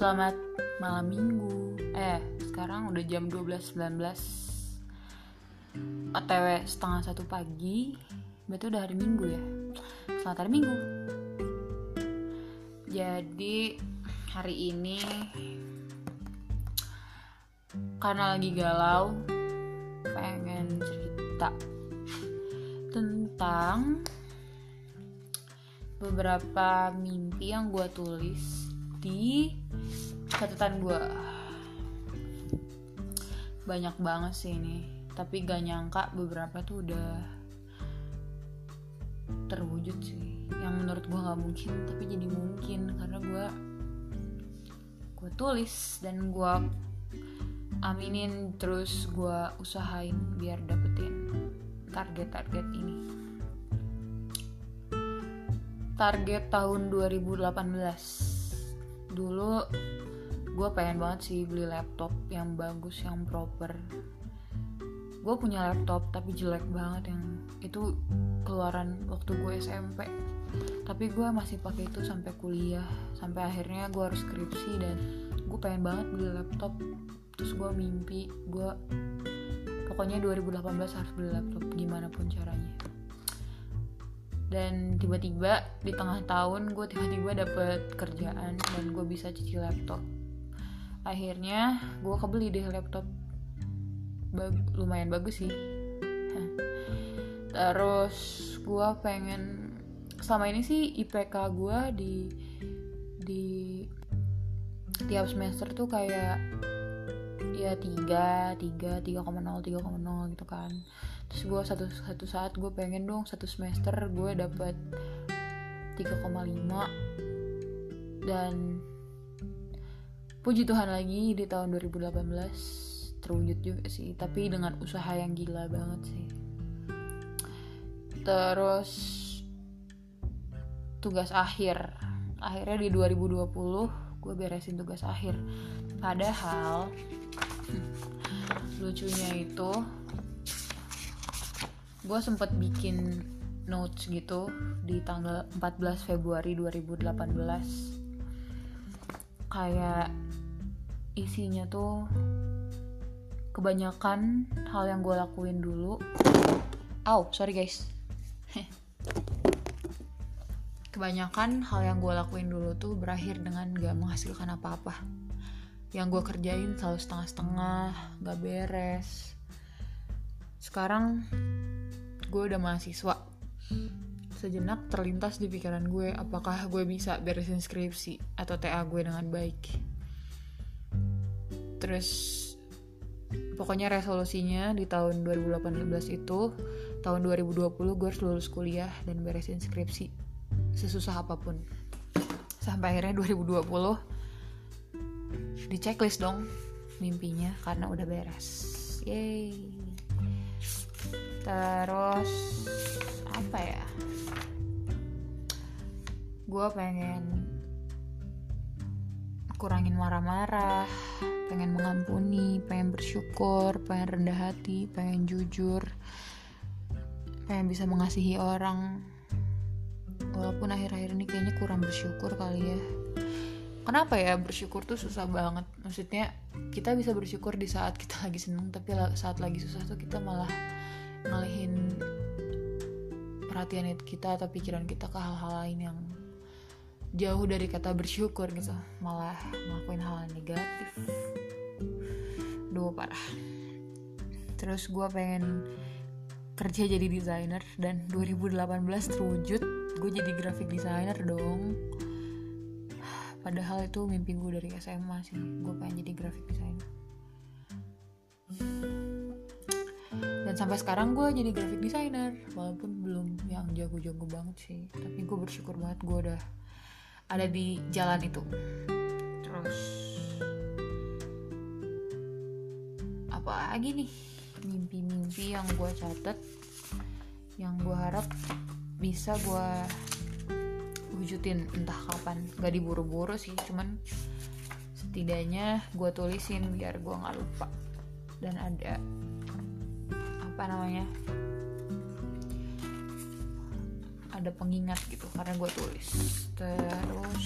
Selamat malam minggu. Eh sekarang udah jam 12.19 OTW setengah satu pagi. Berarti udah hari minggu ya? Selamat hari minggu. Jadi hari ini Karena lagi galau Pengen cerita Tentang beberapa mimpi yang gue tulis di catatan gue banyak banget sih ini. Tapi gak nyangka beberapa tuh udah terwujud sih. Yang menurut gue gak mungkin tapi jadi mungkin. Karena gue gue tulis dan gue aminin terus gue usahain biar dapetin target-target ini. Target tahun 2018 dulu gue pengen banget sih beli laptop yang bagus yang proper. Gue punya laptop tapi jelek banget yang itu keluaran waktu gue SMP tapi gue masih pakai itu sampai kuliah. Sampai akhirnya gue harus skripsi dan gue pengen banget beli laptop. Terus gue mimpi gue pokoknya 2018 harus beli laptop gimana pun caranya dan tiba-tiba di tengah tahun gue tiba-tiba dapet kerjaan dan gue bisa cuci laptop. Akhirnya gue kebeli deh laptop. Bag lumayan bagus sih. Terus gue pengen selama ini sih IPK gue di di tiap semester tuh kayak ya tiga tiga tiga koma nol tiga koma nol gitu kan terus gue satu satu saat gue pengen dong satu semester gue dapet 3,5 dan puji Tuhan lagi di tahun 2018 terwujud juga sih. Tapi dengan usaha yang gila banget sih. Terus tugas akhir. Akhirnya di 2020 gue beresin tugas akhir. Padahal lucunya itu gue sempet bikin notes gitu di tanggal 14 Februari 2018 kayak isinya tuh kebanyakan hal yang gue lakuin dulu. Oh sorry guys. Kebanyakan hal yang gue lakuin dulu tuh berakhir dengan gak menghasilkan apa-apa. Yang gue kerjain selalu setengah-setengah gak beres. Sekarang gue udah mahasiswa. Sejenak terlintas di pikiran gue apakah gue bisa beresin skripsi atau TA gue dengan baik. Terus pokoknya resolusinya di tahun 2018 itu tahun 2020 gue harus lulus kuliah dan beresin skripsi sesusah apa pun. Sampai akhirnya 2020 di checklist dong mimpinya karena udah beres. Yay terus apa ya? Gue pengen kurangin marah-marah pengen mengampuni pengen bersyukur pengen rendah hati pengen jujur pengen bisa mengasihi orang. Walaupun akhir-akhir ini kayaknya kurang bersyukur kali ya. Kenapa ya bersyukur tuh susah banget? Maksudnya kita bisa bersyukur di saat kita lagi seneng tapi saat lagi susah tuh kita malah ngalihin perhatian kita atau pikiran kita ke hal-hal lain yang jauh dari kata bersyukur gitu. Malah ngelakuin hal yang negatif. Duh parah. Terus gue pengen kerja jadi desainer dan 2018 terwujud gue jadi graphic designer dong. Padahal itu mimpi gue dari SMA sih. Gue pengen jadi graphic designer sampai sekarang gue jadi graphic designer walaupun belum yang jago-jago banget sih. Tapi gue bersyukur banget gue udah ada di jalan itu. Terus apa lagi nih? Mimpi-mimpi yang gue catet yang gue harap bisa gue wujudin. Entah kapan gak diburu-buru sih cuman setidaknya gue tulisin biar gue nggak lupa. Dan ada apa namanya ada pengingat gitu karena gue tulis. Terus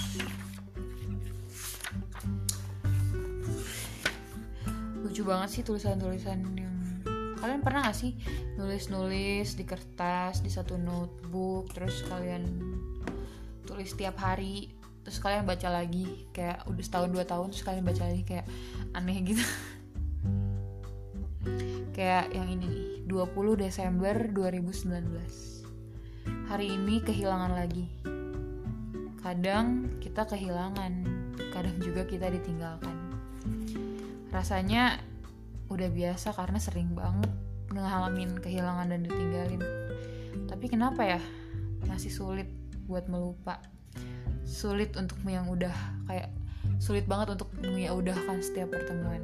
lucu banget sih tulisan-tulisan yang kalian pernah gak sih nulis-nulis di kertas di satu notebook terus kalian tulis tiap hari terus kalian baca lagi kayak udah setahun dua tahun terus kalian baca lagi kayak aneh gitu. Kayak yang ini nih 20 Desember 2019 hari ini kehilangan lagi. Kadang kita kehilangan kadang juga kita ditinggalkan. Rasanya udah biasa karena sering banget ngalamin kehilangan dan ditinggalin. Tapi kenapa ya? Masih sulit buat melupa. Sulit untuk yang udah kayak sulit banget untuk kan setiap pertemuan.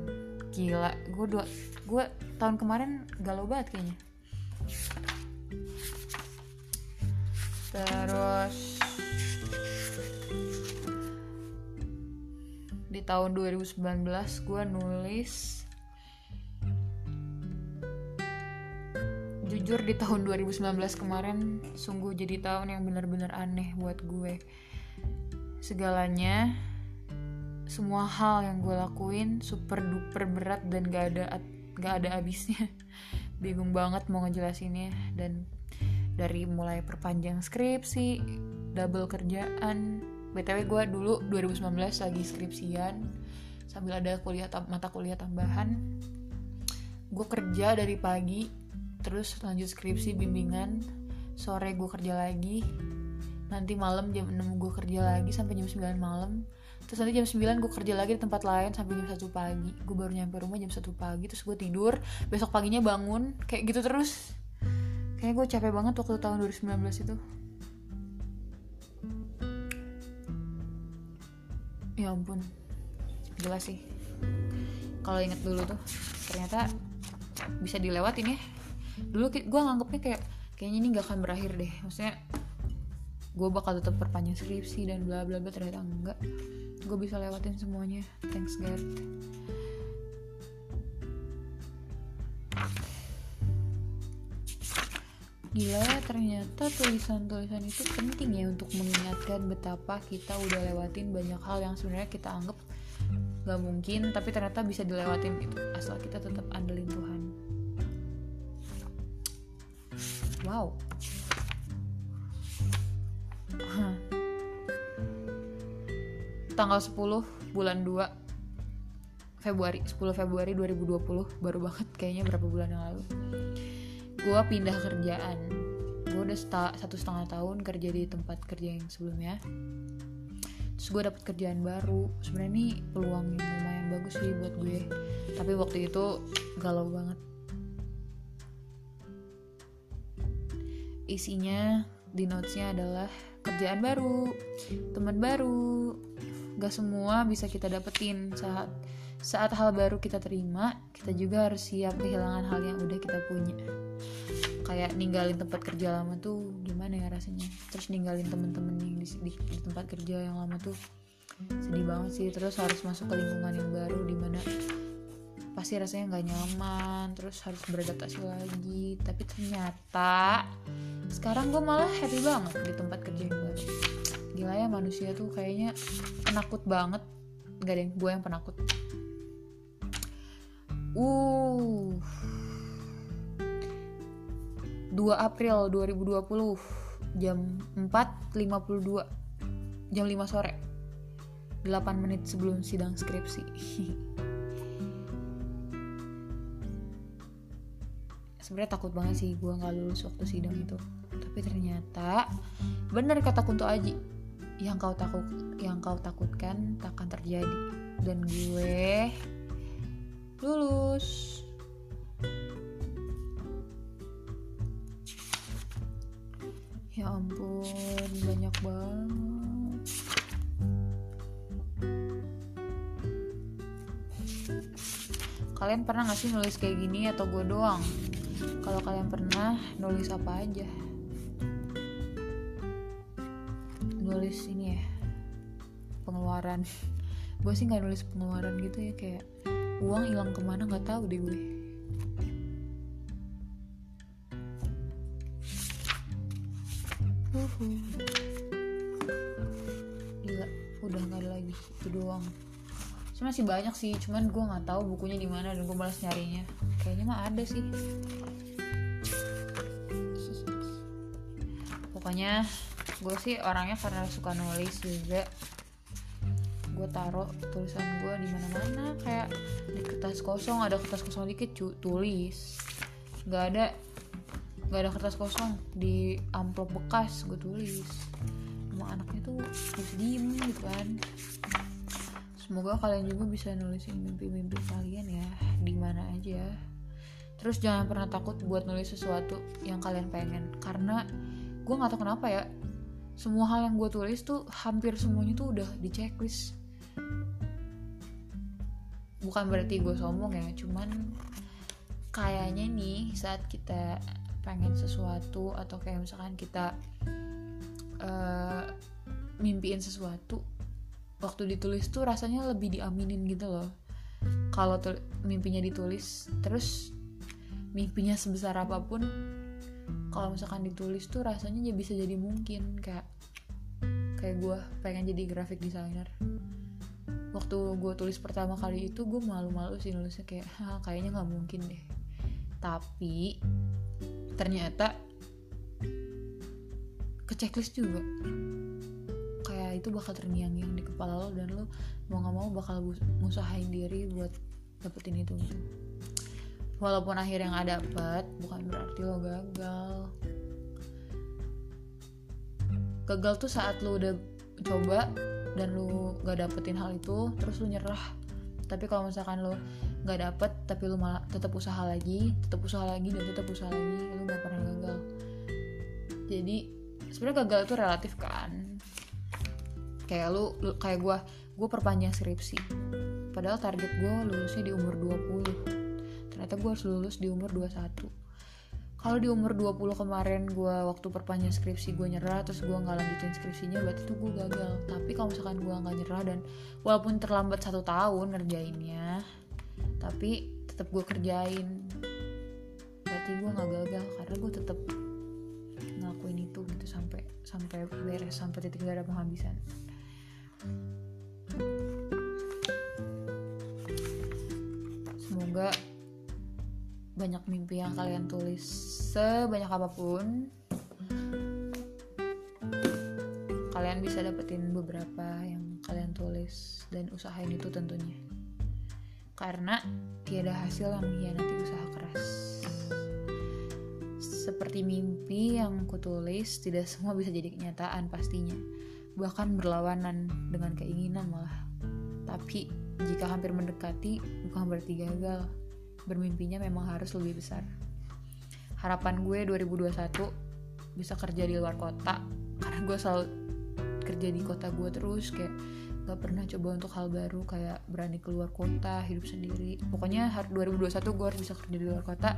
Gila gue dua gue tahun kemarin galau banget kayaknya. Terus di tahun 2019 gue nulis jujur di tahun 2019 kemarin sungguh jadi tahun yang benar-benar aneh buat gue. Segalanya semua hal yang gue lakuin super duper berat dan gak ada gak ada habisnya. Bingung banget mau ngejelasinnya. Dan dari mulai perpanjang skripsi double kerjaan. Btw gue dulu 2019 lagi skripsian sambil ada kuliah mata kuliah tambahan. Gue kerja dari pagi terus lanjut skripsi bimbingan. Sore gue kerja lagi nanti malam jam 6 gue kerja lagi sampai jam 9 malam terus nanti jam 9 gue kerja lagi di tempat lain sampai jam 1 pagi. Gue baru nyampe rumah jam 1 pagi terus gue tidur. Besok paginya bangun kayak gitu terus. Kayak gue capek banget waktu tahun 2019 itu. Ya ampun. Jelas sih. Kalau inget dulu tuh ternyata bisa dilewatin ya dulu gue nganggepnya kayak kayaknya ini gak akan berakhir deh. Maksudnya gue bakal tetap perpanjang skripsi dan bla bla bla ternyata enggak gue bisa lewatin semuanya thanks God Gila ya ternyata tulisan-tulisan itu penting ya untuk mengingatkan betapa kita udah lewatin banyak hal yang sebenarnya kita anggap gak mungkin tapi ternyata bisa dilewatin itu asal kita tetap andelin Tuhan. Wow. Tanggal 10 bulan 2 Februari 10 Februari 2020 baru banget kayaknya berapa bulan yang lalu. Gue pindah kerjaan. Gue udah satu setengah tahun kerja di tempat kerja yang sebelumnya. Terus gue dapet kerjaan baru. Sebenarnya ini peluang yang lumayan bagus sih buat gue. Tapi waktu itu galau banget. Isinya di notesnya adalah kerjaan baru teman baru gak semua bisa kita dapetin. Saat saat hal baru kita terima kita juga harus siap kehilangan hal yang udah kita punya. Kayak ninggalin tempat kerja lama tuh gimana ya rasanya? Terus ninggalin temen-temen yang di, di, di tempat kerja yang lama tuh sedih banget sih. Terus harus masuk ke lingkungan yang baru di mana pasti rasanya nggak nyaman terus harus beradaptasi lagi. Tapi ternyata sekarang gue malah happy banget di tempat kerja yang baru gila ya manusia tuh kayaknya penakut banget. Gak ada yang gue yang penakut. Uh. 2 April 2020 jam 4.52 jam 5 sore. 8 menit sebelum sidang skripsi. Sebenarnya takut banget sih gue nggak lulus waktu sidang itu. Tapi ternyata bener kata Kunto Aji yang kau takut yang kau takutkan takkan terjadi. Dan gue lulus. Ya ampun banyak banget. Kalian pernah gak sih nulis kayak gini atau gue doang? Kalau kalian pernah nulis apa aja nulis ini ya pengeluaran. Gue sih nggak nulis pengeluaran gitu ya kayak uang hilang ke mana nggak tahu deh gue. Uhuh. gila udah nggak ada lagi. Itu doang. Cuma masih banyak sih cuman gue nggak tahu bukunya di mana dan gue malas nyarinya. Kayaknya mah ada sih. Pokoknya gue sih orangnya karena suka nulis juga. Gue taruh tulisan gue di mana mana kayak di kertas kosong ada kertas kosong dikit cu, tulis. Nggak ada nggak ada kertas kosong di amplop bekas gue tulis. Emang anaknya tuh harus diem gitu kan. Semoga kalian juga bisa nulisin mimpi-mimpi kalian ya di mana aja. Terus jangan pernah takut buat nulis sesuatu yang kalian pengen karena gue nggak tahu kenapa ya semua hal yang gue tulis tuh hampir semuanya tuh udah di checklist. Bukan berarti gue sombong ya cuman kayaknya nih saat kita pengen sesuatu atau kayak misalkan kita uh, mimpiin sesuatu waktu ditulis tuh rasanya lebih diaminin gitu loh. Kalau mimpinya ditulis terus mimpinya sebesar apa pun kalau misalkan ditulis tuh rasanya ya bisa jadi mungkin kayak kayak gue pengen jadi graphic designer. Waktu gue tulis pertama kali itu gue malu-malu sih nulisnya kayak kayaknya nggak mungkin deh. Tapi ternyata ke checklist juga. Kayak itu bakal terngiang-ngiang di kepala lo dan lo mau nggak mau bakal ngusahain diri buat dapetin itu walaupun akhirnya nggak dapet bukan berarti lo gagal. Gagal tuh saat lo udah coba dan lu gak dapetin hal itu terus lu nyerah. Tapi kalau misalkan lu gak dapet tapi lu malah tetap usaha lagi tetap usaha lagi dan tetap usaha lagi lu gak pernah gagal. Jadi sebenarnya gagal itu relatif kan. Kayak lu kayak gue gue perpanjang skripsi. Padahal target gue lulusnya di umur 20 ternyata gue harus lulus di umur 21 kalau di umur 20 kemarin gue waktu perpanjang skripsi gue nyerah terus gue nggak lanjutin skripsinya berarti itu gue gagal. Tapi kalau misalkan gue nggak nyerah dan walaupun terlambat satu tahun ngerjainnya tapi tetap gue kerjain berarti gue nggak gagal. Karena gue tetap ngelakuin itu gitu sampai sampai beres sampai titik ada penghabisan. Semoga banyak mimpi yang kalian tulis sebanyak apa pun kalian bisa dapetin beberapa yang kalian tulis dan usahain itu tentunya. Karena tiada hasil yang mengkhianati usaha keras. Seperti mimpi yang kutulis tidak semua bisa jadi kenyataan pastinya. Bahkan berlawanan dengan keinginan malah. Tapi jika hampir mendekati bukan berarti gagal bermimpinya memang harus lebih besar. Harapan gue 2021 bisa kerja di luar kota karena gue selalu kerja di kota gue terus kayak gak pernah coba untuk hal baru kayak berani keluar kota hidup sendiri. Pokoknya 2021 gue harus bisa kerja di luar kota.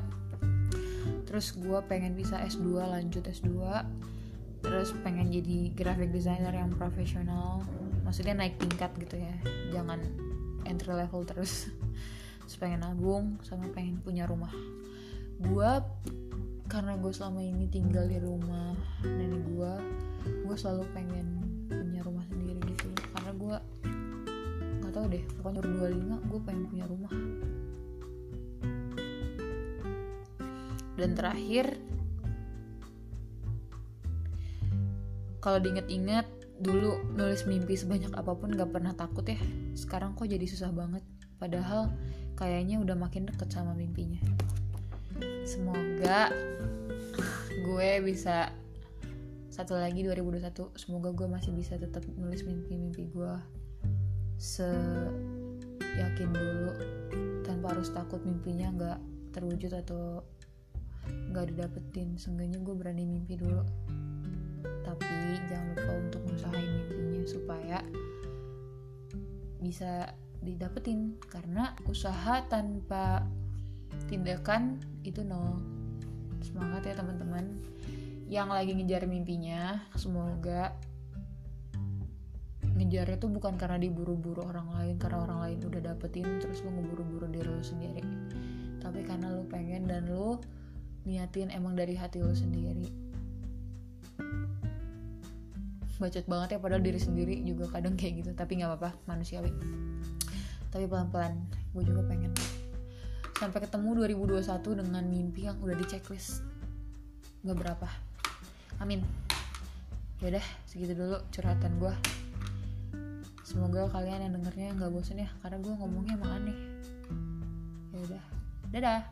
Terus gue pengen bisa S2 lanjut S2 terus pengen jadi graphic designer yang profesional. Maksudnya naik tingkat gitu ya. Jangan entry level terus terus pengen nabung sama pengen punya rumah. Gue karena gue selama ini tinggal di rumah nenek gue gue selalu pengen punya rumah sendiri gitu. Karena gue nggak tahu deh pokoknya umur 25 gue pengen punya rumah. Dan terakhir kalau diinget-inget dulu nulis mimpi sebanyak apa pun gak pernah takut ya. Sekarang kok jadi susah banget. Padahal kayaknya udah makin deket sama mimpinya. Semoga gue bisa satu lagi 2021 semoga gue masih bisa tetap nulis mimpi-mimpi gue se yakin dulu tanpa harus takut mimpinya nggak terwujud atau nggak didapetin. Seenggaknya gue berani mimpi dulu. Tapi jangan lupa untuk usahain mimpinya supaya bisa didapetin. Karena usaha tanpa tindakan itu nol. Semangat ya teman-teman. Yang lagi ngejar mimpinya semoga ngejarnya tuh bukan karena diburu-buru orang lain karena orang lain udah dapetin terus lo ngeburu-buru diri lo sendiri. Tapi karena lo pengen dan lo niatin emang dari hati lo sendiri. Bacot banget ya padahal diri sendiri juga kadang kayak gitu tapi nggak apa-apa manusiawi tapi pelan-pelan gue juga pengen. Sampai ketemu 2021 dengan mimpi yang udah di checklist. Gak berapa. Amin. Yaudah segitu dulu curhatan gue semoga kalian yang dengernya nggak bosan ya karena gue ngomongnya emang aneh. Yaudah dadah